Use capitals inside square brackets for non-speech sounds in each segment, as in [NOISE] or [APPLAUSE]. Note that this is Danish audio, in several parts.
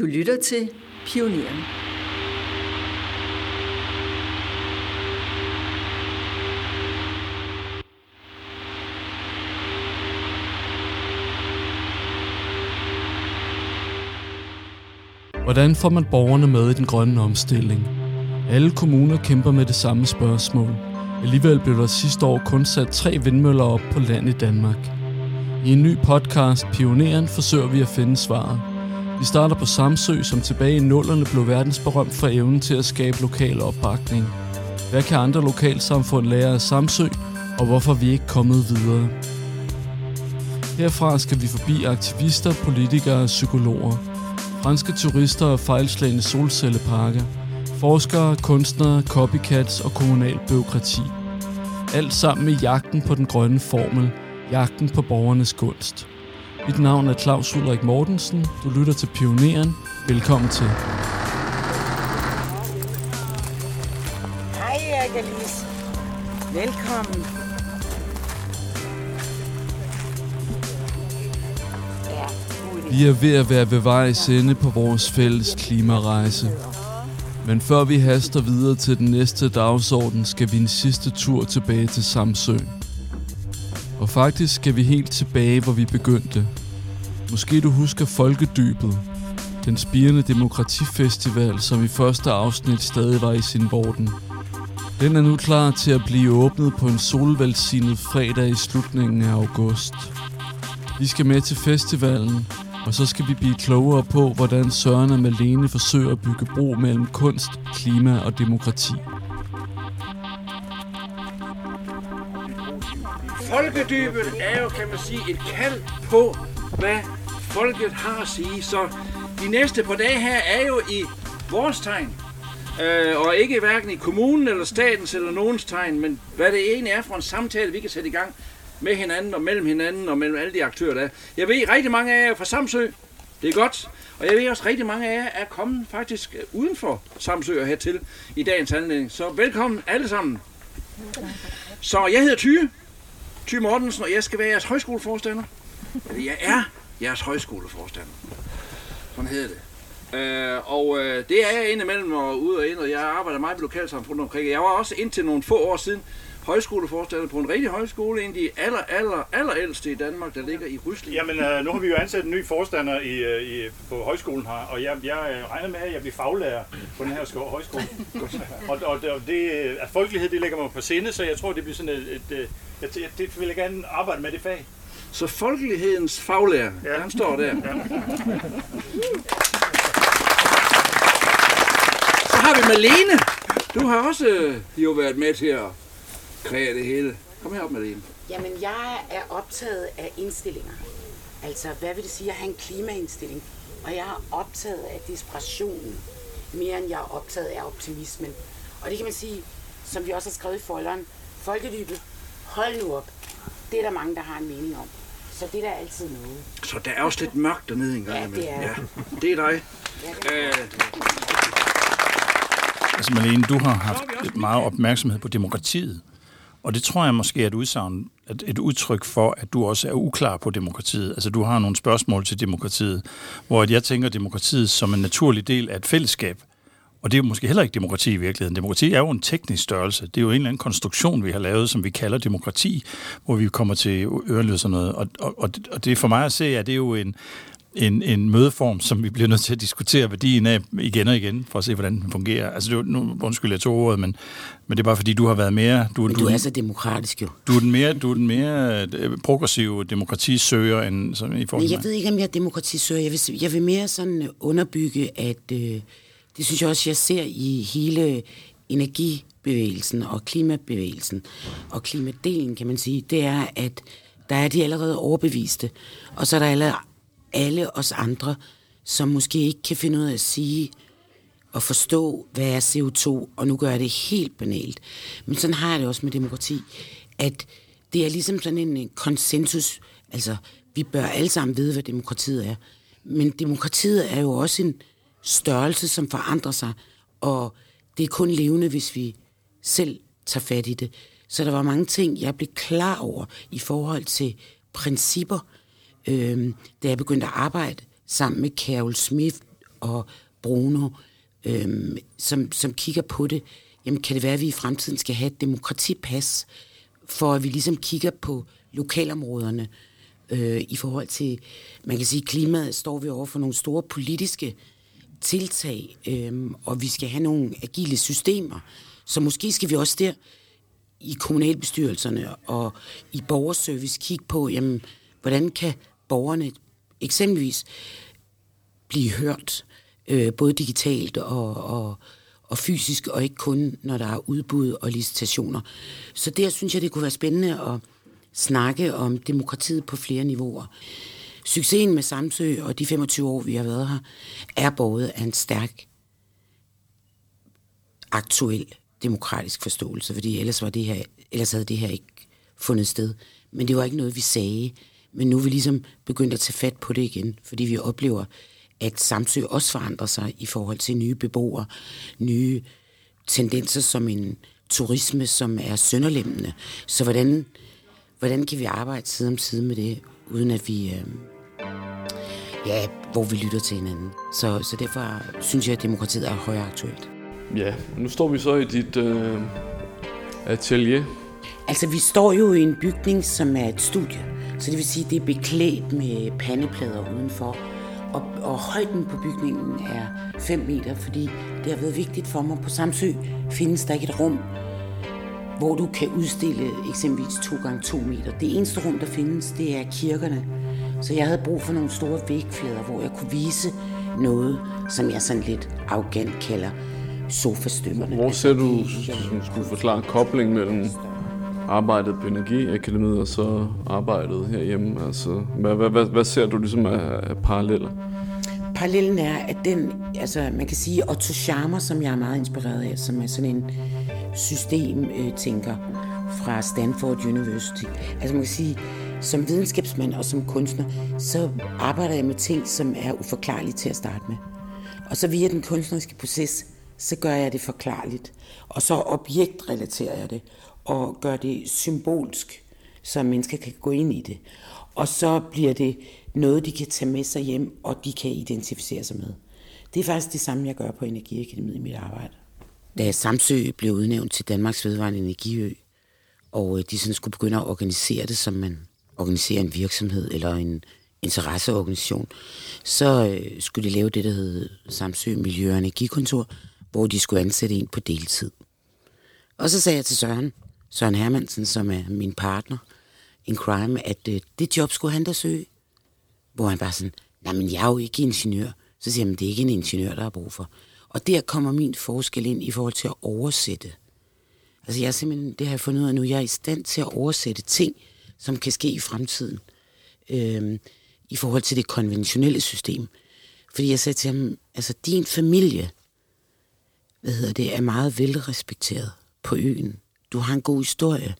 Du lytter til Pioneren. Hvordan får man borgerne med i den grønne omstilling? Alle kommuner kæmper med det samme spørgsmål. Alligevel blev der sidste år kun sat tre vindmøller op på land i Danmark. I en ny podcast, Pioneren, forsøger vi at finde svaret. Vi starter på Samsø, som tilbage i nullerne blev verdensberømt for evnen til at skabe lokal opbakning. Hvad kan andre lokalsamfund lære af Samsø, og hvorfor vi ikke kommet videre? Herfra skal vi forbi aktivister, politikere og psykologer. Franske turister og fejlslagende solcelleparker. Forskere, kunstnere, copycats og kommunal byråkrati. Alt sammen i jagten på den grønne formel, jagten på borgernes gunst. Mit navn er Claus Ulrik Mortensen. Du lytter til Pioneren. Velkommen til. Hej, Alice. Velkommen. Vi er ved at være ved vejs ende på vores fælles klimarejse. Men før vi haster videre til den næste dagsorden, skal vi en sidste tur tilbage til Samsø. Og faktisk skal vi helt tilbage, hvor vi begyndte. Måske du husker Folkedybet, den spirende demokratifestival, som i første afsnit stadig var i sin vorden. Den er nu klar til at blive åbnet på en solvelsignet fredag i slutningen af august. Vi skal med til festivalen, og så skal vi blive klogere på, hvordan Søren og Malene forsøger at bygge bro mellem kunst, klima og demokrati. Folkedybet er jo, kan man sige, et kald på, hvad folket har at sige. Så de næste par dage her er jo i vores tegn. Øh, og ikke hverken i kommunen eller statens eller nogens tegn, men hvad det egentlig er for en samtale, vi kan sætte i gang med hinanden og mellem hinanden og mellem alle de aktører, der er. Jeg ved, rigtig mange af jer er fra Samsø. Det er godt. Og jeg ved også, rigtig mange af jer er kommet faktisk uden for Samsø og hertil i dagens anledning. Så velkommen alle sammen. Så jeg hedder Tyge. Ty Mortensen, og jeg skal være jeres højskoleforstander. Eller jeg er jeres højskoleforstander. Sådan hedder det. Øh, og øh, det er jeg indimellem og ude og ind, og jeg arbejder meget med lokalsamfundet omkring. Jeg var også indtil nogle få år siden højskoleforstander på en rigtig højskole, en af de aller, aller, aller ældste i Danmark, der ligger i Rysling. Jamen, øh, nu har vi jo ansat en ny forstander i, øh, i, på højskolen her, og jeg, jeg øh, regner med, at jeg bliver faglærer på den her sko- højskole. og, og, og det, at folkelighed, det ligger mig på sinde, så jeg tror, det bliver sådan et, et, et jeg, det vil jeg gerne arbejde med det fag. Så folkelighedens faglærer, ja. Han står der. Ja. Så har vi Malene. Du har også øh, jo været med til at kræve det hele. Kom herop, Malene. Jamen, jeg er optaget af indstillinger. Altså, hvad vil det sige at have en klimaindstilling? Og jeg er optaget af desperationen, mere end jeg er optaget af optimismen. Og det kan man sige, som vi også har skrevet i folderen, folkedybet, hold nu op. Det er der mange, der har en mening om. Så det er der altid noget. Så der er også lidt mørkt dernede en gang. Ja, det er ja, det er dig. Ja, det er Øh, Altså Malene, du har haft meget opmærksomhed på demokratiet, og det tror jeg måske er et, udsagn, et, et udtryk for, at du også er uklar på demokratiet. Altså du har nogle spørgsmål til demokratiet, hvor jeg tænker demokratiet som en naturlig del af et fællesskab. Og det er jo måske heller ikke demokrati i virkeligheden. Demokrati er jo en teknisk størrelse. Det er jo en eller anden konstruktion, vi har lavet, som vi kalder demokrati, hvor vi kommer til ørenløs og noget. Og, og, og, det- og det for mig at se, at det er jo en, en, en mødeform, som vi bliver nødt til at diskutere værdien af igen og igen, for at se, hvordan den fungerer. Altså, det nu undskyld, jeg tog ordet, men, men det er bare fordi, du har været mere... Du, Men du, du er så demokratisk jo. du er den mere, du er den mere øh, progressive demokratisøger, end sådan i forhold Men jeg mig. ved ikke, om jeg er demokratisøger. Jeg vil, jeg vil mere sådan øh, underbygge, at øh, det synes jeg også, jeg ser i hele energibevægelsen og klimabevægelsen og klimadelen, kan man sige, det er, at der er de allerede overbeviste, og så er der alle, alle os andre, som måske ikke kan finde ud af at sige og forstå, hvad er CO2, og nu gør jeg det helt banalt. Men sådan har jeg det også med demokrati, at det er ligesom sådan en konsensus, altså vi bør alle sammen vide, hvad demokratiet er. Men demokratiet er jo også en størrelse, som forandrer sig, og det er kun levende, hvis vi selv tager fat i det. Så der var mange ting, jeg blev klar over i forhold til principper, øh, da jeg begyndte at arbejde sammen med Carol Smith og Bruno, øh, som, som kigger på det. Jamen, kan det være, at vi i fremtiden skal have et demokratipas, for at vi ligesom kigger på lokalområderne øh, i forhold til, man kan sige, klimaet står vi over for nogle store politiske tiltag, øh, og vi skal have nogle agile systemer. Så måske skal vi også der i kommunalbestyrelserne og i borgerservice kigge på, jamen, hvordan kan borgerne eksempelvis blive hørt, øh, både digitalt og, og, og fysisk, og ikke kun, når der er udbud og licitationer. Så der synes jeg, det kunne være spændende at snakke om demokratiet på flere niveauer. Succesen med Samsø og de 25 år, vi har været her, er både af en stærk aktuel demokratisk forståelse, fordi ellers, var det her, ellers havde det her ikke fundet sted. Men det var ikke noget, vi sagde. Men nu er vi ligesom begyndt at tage fat på det igen, fordi vi oplever, at Samsø også forandrer sig i forhold til nye beboere, nye tendenser som en turisme, som er sønderlemmende. Så hvordan, hvordan kan vi arbejde side om side med det, uden at vi... Øh, ja, hvor vi lytter til hinanden. Så, så derfor synes jeg, at demokratiet er højere aktuelt. Ja, nu står vi så i dit øh, atelier. Altså, vi står jo i en bygning, som er et studie. Så det vil sige, at det er beklædt med pandeplader udenfor. Og, og højden på bygningen er 5 meter, fordi det har været vigtigt for mig. På Samsø findes der ikke et rum, hvor du kan udstille eksempelvis 2 gange 2 meter. Det eneste rum, der findes, det er kirkerne. Så jeg havde brug for nogle store vægflader, hvor jeg kunne vise noget, som jeg sådan lidt arrogant kalder sofastømmerne. Hvor ser du, hvis du skulle forklare kobling mellem arbejdet på Energiakademiet og så arbejdet herhjemme? Altså, hvad, hvad, hvad, hvad ser du ligesom af, af paralleller? Parallellen er, at den, altså man kan sige Otto Scharmer, som jeg er meget inspireret af, som er sådan en systemtænker fra Stanford University. Altså man kan sige, som videnskabsmand og som kunstner, så arbejder jeg med ting, som er uforklarlige til at starte med. Og så via den kunstneriske proces, så gør jeg det forklarligt. Og så objektrelaterer jeg det, og gør det symbolsk, så mennesker kan gå ind i det. Og så bliver det noget, de kan tage med sig hjem, og de kan identificere sig med. Det er faktisk det samme, jeg gør på Energiakademiet i mit arbejde. Da Samsø blev udnævnt til Danmarks vedvarende energiø, og øh, de sådan skulle begynde at organisere det, som man organiserer en virksomhed eller en interesseorganisation, så øh, skulle de lave det, der hed Samsø Miljø- og Energikontor, hvor de skulle ansætte en på deltid. Og så sagde jeg til Søren, Søren Hermansen, som er min partner in crime, at øh, det job skulle han da søge. Hvor han bare sådan, nej, men jeg er jo ikke ingeniør. Så siger han, det er ikke en ingeniør, der er brug for. Og der kommer min forskel ind i forhold til at oversætte. Altså jeg er simpelthen, det har jeg fundet ud af nu, jeg er i stand til at oversætte ting, som kan ske i fremtiden. Øh, I forhold til det konventionelle system. Fordi jeg sagde til ham, altså din familie, hvad hedder det, er meget velrespekteret på øen. Du har en god historie.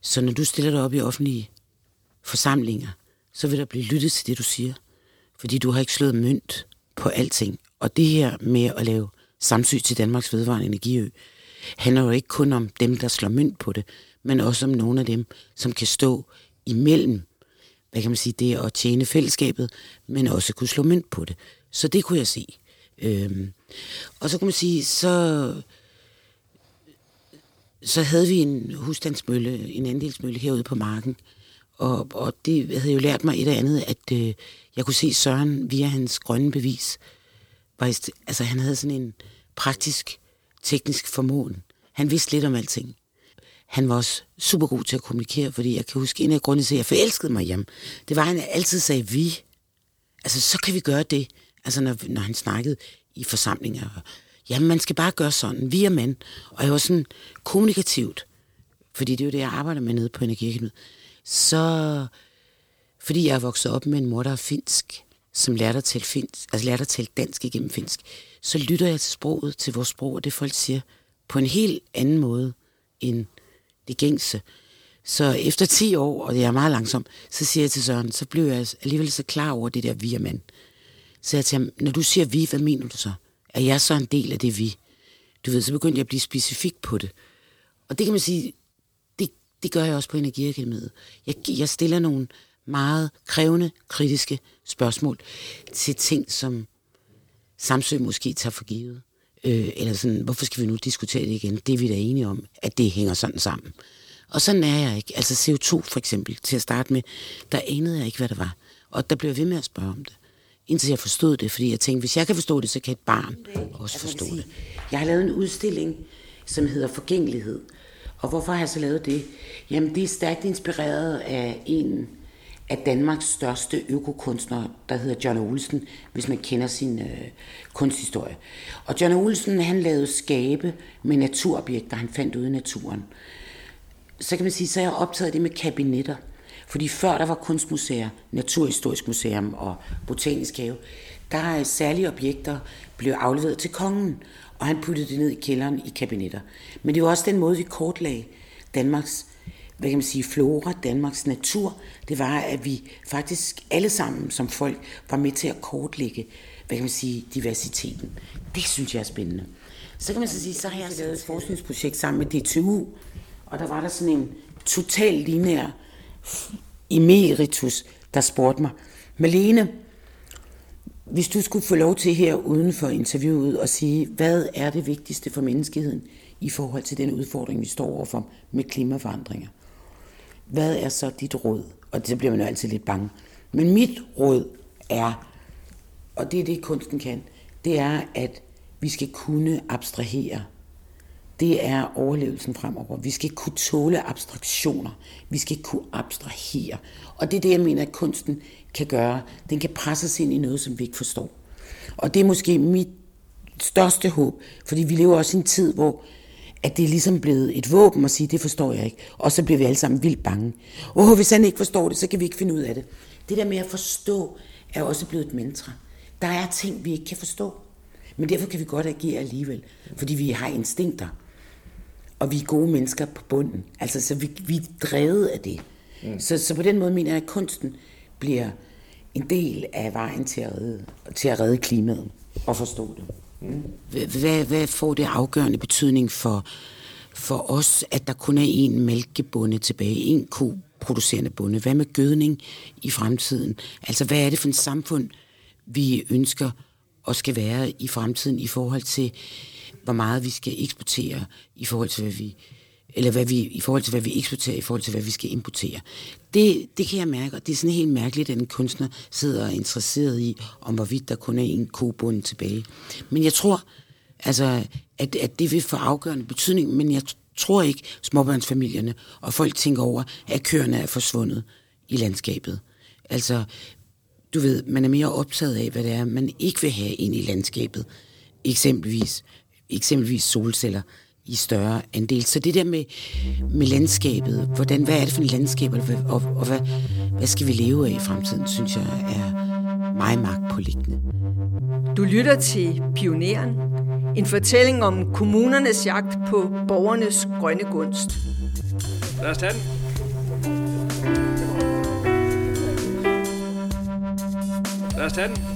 Så når du stiller dig op i offentlige forsamlinger, så vil der blive lyttet til det, du siger. Fordi du har ikke slået mønt på alting. Og det her med at lave samsyn til Danmarks vedvarende energiø, handler jo ikke kun om dem, der slår mønt på det, men også om nogle af dem, som kan stå imellem, hvad kan man sige, det at tjene fællesskabet, men også kunne slå mønt på det. Så det kunne jeg se. Øhm, og så kunne man sige, så, så havde vi en husstandsmølle, en andelsmølle herude på marken, og, og det havde jo lært mig et eller andet, at øh, jeg kunne se Søren via hans grønne bevis. Var altså han havde sådan en praktisk, teknisk formåen. Han vidste lidt om alting. Han var også super god til at kommunikere, fordi jeg kan huske en af grundene til, at jeg forelskede mig hjem. Det var, at han altid sagde vi. Altså, så kan vi gøre det. Altså, når, når han snakkede i forsamlinger. Jamen, man skal bare gøre sådan. Vi er mænd. Og jeg var sådan kommunikativt, fordi det er jo det, jeg arbejder med nede på Energiakademiet. Så, fordi jeg er vokset op med en mor, der er finsk, som lærte at tale, finsk, altså lærte at tale dansk igennem finsk, så lytter jeg til sproget, til vores sprog, og det folk siger, på en helt anden måde end det gængse. Så efter 10 år, og det er meget langsom, så siger jeg til Søren, så blev jeg alligevel så klar over det der vi er mand. Så jeg til ham, når du siger vi, hvad mener du så? Er jeg så en del af det vi? Du ved, så begyndte jeg at blive specifik på det. Og det kan man sige, det, det gør jeg også på Energiakademiet. Jeg, jeg stiller nogle meget krævende, kritiske spørgsmål til ting, som Samsø måske tager for givet. Øh, eller sådan, hvorfor skal vi nu diskutere det igen? Det er vi da enige om, at det hænger sådan sammen. Og sådan er jeg ikke. Altså CO2 for eksempel, til at starte med, der anede jeg ikke, hvad det var. Og der blev jeg ved med at spørge om det. Indtil jeg forstod det, fordi jeg tænkte, hvis jeg kan forstå det, så kan et barn også forstå det. Jeg har lavet en udstilling, som hedder Forgængelighed. Og hvorfor har jeg så lavet det? Jamen, det er stærkt inspireret af en af Danmarks største økokunstnere, der hedder John Olsen, hvis man kender sin øh, kunsthistorie. Og John Olsen, han lavede skabe med naturobjekter, han fandt ude i naturen. Så kan man sige, så er jeg optaget det med kabinetter. Fordi før der var kunstmuseer, Naturhistorisk Museum og Botanisk Have, der er særlige objekter blev afleveret til kongen, og han puttede det ned i kælderen i kabinetter. Men det var også den måde, vi kortlagde Danmarks hvad kan man sige, flora, Danmarks natur, det var, at vi faktisk alle sammen som folk var med til at kortlægge, hvad kan man sige, diversiteten. Det synes jeg er spændende. Så kan man så sige, så har jeg lavet et forskningsprojekt sammen med DTU, og der var der sådan en total linær emeritus, der spurgte mig, Malene, hvis du skulle få lov til her uden for interviewet at sige, hvad er det vigtigste for menneskeheden i forhold til den udfordring, vi står overfor med klimaforandringer? Hvad er så dit råd? Og det bliver man jo altid lidt bange. Men mit råd er, og det er det kunsten kan, det er, at vi skal kunne abstrahere. Det er overlevelsen fremover. Vi skal kunne tåle abstraktioner. Vi skal kunne abstrahere. Og det er det, jeg mener, at kunsten kan gøre. Den kan presse os ind i noget, som vi ikke forstår. Og det er måske mit største håb, fordi vi lever også i en tid, hvor at det er ligesom blevet et våben at sige, det forstår jeg ikke. Og så bliver vi alle sammen vildt bange. Åh, hvis han ikke forstår det, så kan vi ikke finde ud af det. Det der med at forstå, er også blevet et mantra. Der er ting, vi ikke kan forstå. Men derfor kan vi godt agere alligevel, fordi vi har instinkter. Og vi er gode mennesker på bunden. Altså, så vi, vi er drevet af det. Mm. Så, så på den måde mener jeg, at kunsten bliver en del af vejen til at redde, til at redde klimaet og forstå det. Hvad, hvad får det afgørende betydning for, for os, at der kun er én mælkebonde tilbage, en ko producerende bonde? Hvad med gødning i fremtiden? Altså, hvad er det for et samfund, vi ønsker og skal være i fremtiden i forhold til, hvor meget vi skal eksportere, i forhold til, hvad vi eller hvad vi, i forhold til, hvad vi eksporterer, i forhold til, hvad vi skal importere. Det, det kan jeg mærke, og det er sådan helt mærkeligt, at en kunstner sidder og er interesseret i, om hvorvidt der kun er en kobund tilbage. Men jeg tror, altså, at, at det vil få afgørende betydning, men jeg tror ikke, småbørnsfamilierne og folk tænker over, at køerne er forsvundet i landskabet. Altså, du ved, man er mere optaget af, hvad det er, man ikke vil have ind i landskabet. Eksempelvis, eksempelvis solceller i større andel. Så det der med, med landskabet, hvordan, hvad er det for et landskab, og, og, og hvad, hvad skal vi leve af i fremtiden, synes jeg er meget magtpåliggende. Du lytter til Pioneren, en fortælling om kommunernes jagt på borgernes grønne gunst. Lad os tage den. Lad os tage den.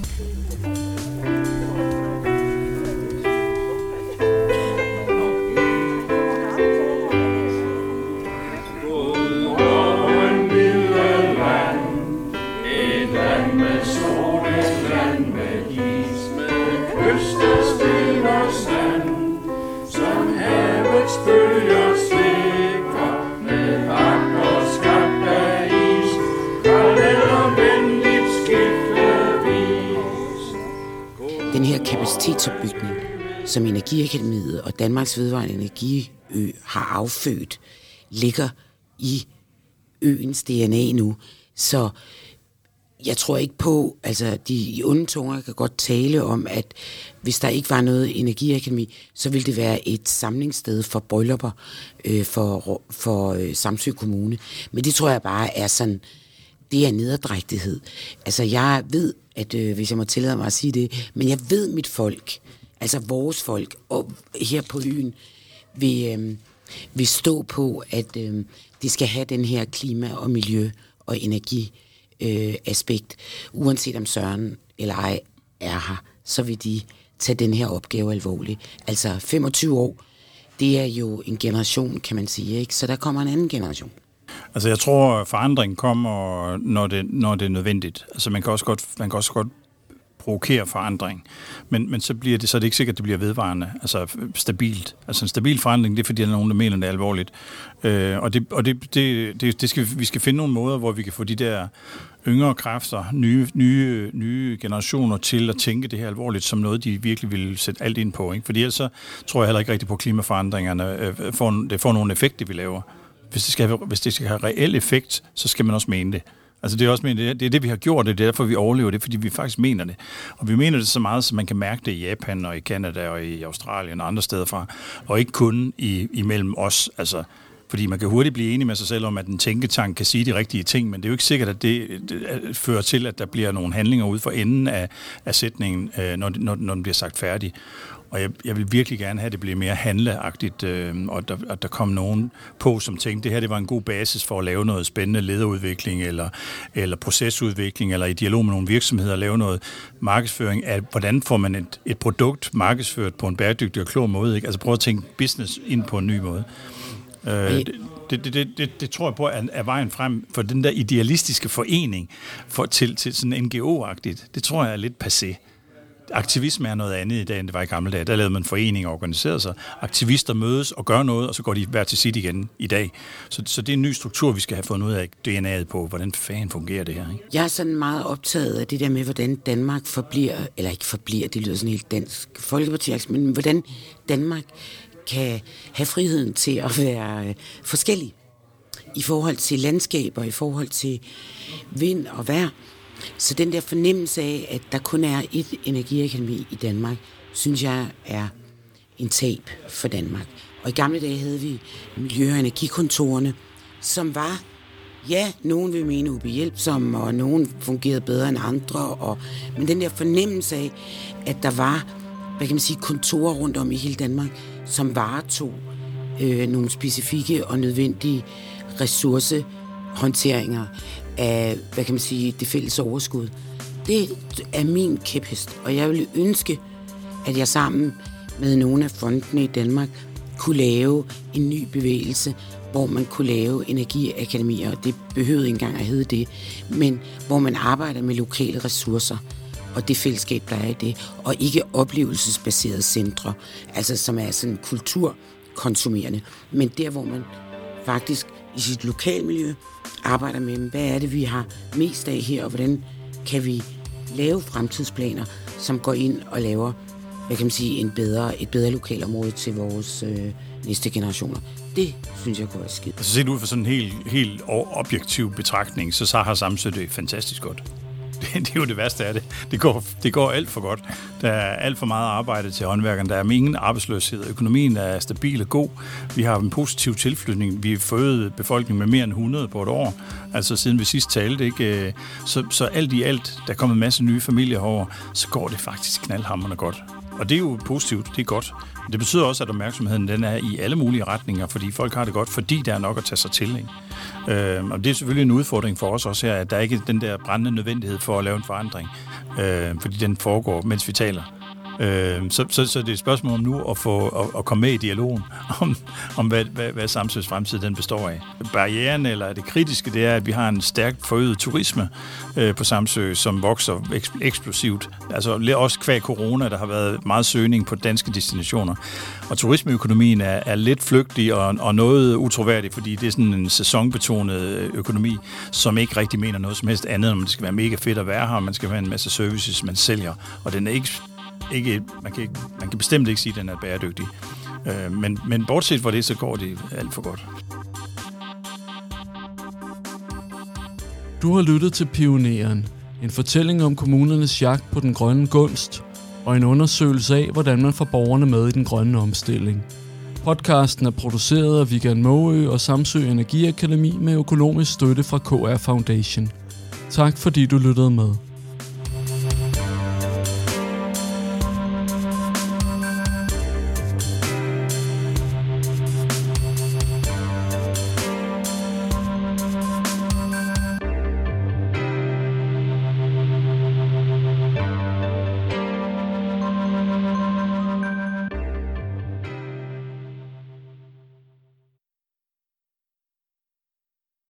Kapacitetsopbygning, som Energiakademiet og Danmarks Vedvarende Energiø har affødt, ligger i øens DNA nu. Så jeg tror ikke på, altså de onde tunger kan godt tale om, at hvis der ikke var noget energiakademi, så ville det være et samlingssted for bryllupper øh, for, for øh, Samsø Kommune. Men det tror jeg bare er sådan, det er nederdrægtighed. Altså jeg ved, at øh, hvis jeg må tillade mig at sige det, men jeg ved mit folk, altså vores folk, og her på øen, vil, øh, vil stå på, at øh, det skal have den her klima- og miljø- og energi øh, aspekt. Uanset om Søren eller ej er her, så vil de tage den her opgave alvorligt. Altså 25 år, det er jo en generation, kan man sige, ikke? Så der kommer en anden generation. Altså jeg tror, forandring kommer, når det, når det er nødvendigt. Altså man kan også godt, man kan også godt provokere forandring. Men, men så, bliver det, så er det ikke sikkert, at det bliver vedvarende, altså stabilt. Altså en stabil forandring, det er fordi, der er nogen, der mener, det er alvorligt. Øh, og det, og det, det, det, det skal, vi skal finde nogle måder, hvor vi kan få de der yngre kræfter, nye, nye, nye generationer til at tænke det her alvorligt som noget, de virkelig vil sætte alt ind på. Ikke? Fordi ellers så tror jeg heller ikke rigtigt på, klimaforandringerne øh, får, det får nogen effekt, det vi laver. Hvis det, skal have, hvis det skal have reel effekt, så skal man også mene det. Altså det er også men det er det, vi har gjort, det er derfor, vi overlever det, fordi vi faktisk mener det. Og vi mener det så meget, så man kan mærke det i Japan og i Kanada og i Australien og andre steder fra, og ikke kun i, imellem os. Altså, fordi man kan hurtigt blive enig med sig selv om, at en tænketank kan sige de rigtige ting, men det er jo ikke sikkert, at det, det fører til, at der bliver nogle handlinger ud for enden af, af sætningen, øh, når, når, når den bliver sagt færdig. Og jeg, jeg vil virkelig gerne have, at det bliver mere handleagtigt, øh, og der, at der kom nogen på, som tænkte, det her det var en god basis for at lave noget spændende lederudvikling, eller, eller procesudvikling, eller i dialog med nogle virksomheder, lave noget markedsføring af, hvordan får man et, et produkt markedsført på en bæredygtig og klog måde. Ikke? Altså prøve at tænke business ind på en ny måde. Øh, det, det, det, det, det tror jeg på er, er vejen frem for den der idealistiske forening for, til, til sådan NGO-agtigt. Det tror jeg er lidt passé aktivisme er noget andet i dag, end det var i gamle dage. Der lavede man foreninger og organiserede sig. Aktivister mødes og gør noget, og så går de hver til sit igen i dag. Så, så det er en ny struktur, vi skal have fundet ud af DNA'et på. Hvordan fanden fungerer det her? Ikke? Jeg er sådan meget optaget af det der med, hvordan Danmark forbliver, eller ikke forbliver, det lyder sådan helt dansk folkeparti, men hvordan Danmark kan have friheden til at være øh, forskellig i forhold til landskaber, i forhold til vind og vejr. Så den der fornemmelse af, at der kun er et energiakademi i Danmark, synes jeg er en tab for Danmark. Og i gamle dage havde vi miljø- og energikontorerne, som var, ja, nogen vil mene ubehjælpsomme, og nogen fungerede bedre end andre, og, men den der fornemmelse af, at der var, hvad kan man sige, kontorer rundt om i hele Danmark, som varetog øh, nogle specifikke og nødvendige ressourcehåndteringer af, hvad kan man sige, det fælles overskud. Det er min kæphest, og jeg ville ønske, at jeg sammen med nogle af fondene i Danmark kunne lave en ny bevægelse, hvor man kunne lave energiakademier, og det behøvede ikke engang at hedde det, men hvor man arbejder med lokale ressourcer og det fællesskab, der er i det, og ikke oplevelsesbaserede centre, altså som er sådan kulturkonsumerende, men der, hvor man faktisk i sit lokalmiljø arbejder med, hvad er det, vi har mest af her, og hvordan kan vi lave fremtidsplaner, som går ind og laver, hvad kan man sige, en bedre, et bedre lokalområde til vores øh, næste generationer. Det synes jeg kunne være skidt. Altså set ud fra sådan en helt, helt objektiv betragtning, så så har Samsø det fantastisk godt. Det, [LAUGHS] det er jo det værste af det. Det går, det går alt for godt. Der er alt for meget arbejde til håndværkerne. Der er ingen arbejdsløshed. Økonomien er stabil og god. Vi har en positiv tilflytning. Vi har fået befolkningen med mere end 100 på et år. Altså siden vi sidst talte. Ikke? Øh, så, så alt i alt, der er kommet en masse nye familier over, så går det faktisk knaldhammerende godt. Og det er jo positivt, det er godt. Men det betyder også, at opmærksomheden den er i alle mulige retninger, fordi folk har det godt, fordi der er nok at tage sig til. Ikke? Øh, og det er selvfølgelig en udfordring for os også her, at der ikke er den der brændende nødvendighed for at lave en forandring, øh, fordi den foregår, mens vi taler. Øh, så, så, så det er et spørgsmål om nu at, få, at, at komme med i dialogen [LAUGHS] om, om hvad, hvad, hvad Samsøs fremtid den består af. Barrieren eller det kritiske, det er, at vi har en stærkt forøget turisme øh, på Samsø, som vokser eksplosivt. Altså også kvæg corona, der har været meget søgning på danske destinationer. Og turismeøkonomien er, er lidt flygtig og, og noget utroværdig, fordi det er sådan en sæsonbetonet øh, økonomi, som ikke rigtig mener noget som helst andet, om det skal være mega fedt at være her, og man skal have en masse services, man sælger. Og den er ikke ikke, man, kan ikke, man kan bestemt ikke sige, at den er bæredygtig. Øh, men, men bortset fra det, så går det alt for godt. Du har lyttet til Pioneren, en fortælling om kommunernes jagt på den grønne gunst, og en undersøgelse af, hvordan man får borgerne med i den grønne omstilling. Podcasten er produceret af Vigan Måø og Samsø Energiakademi med økonomisk støtte fra KR Foundation. Tak fordi du lyttede med.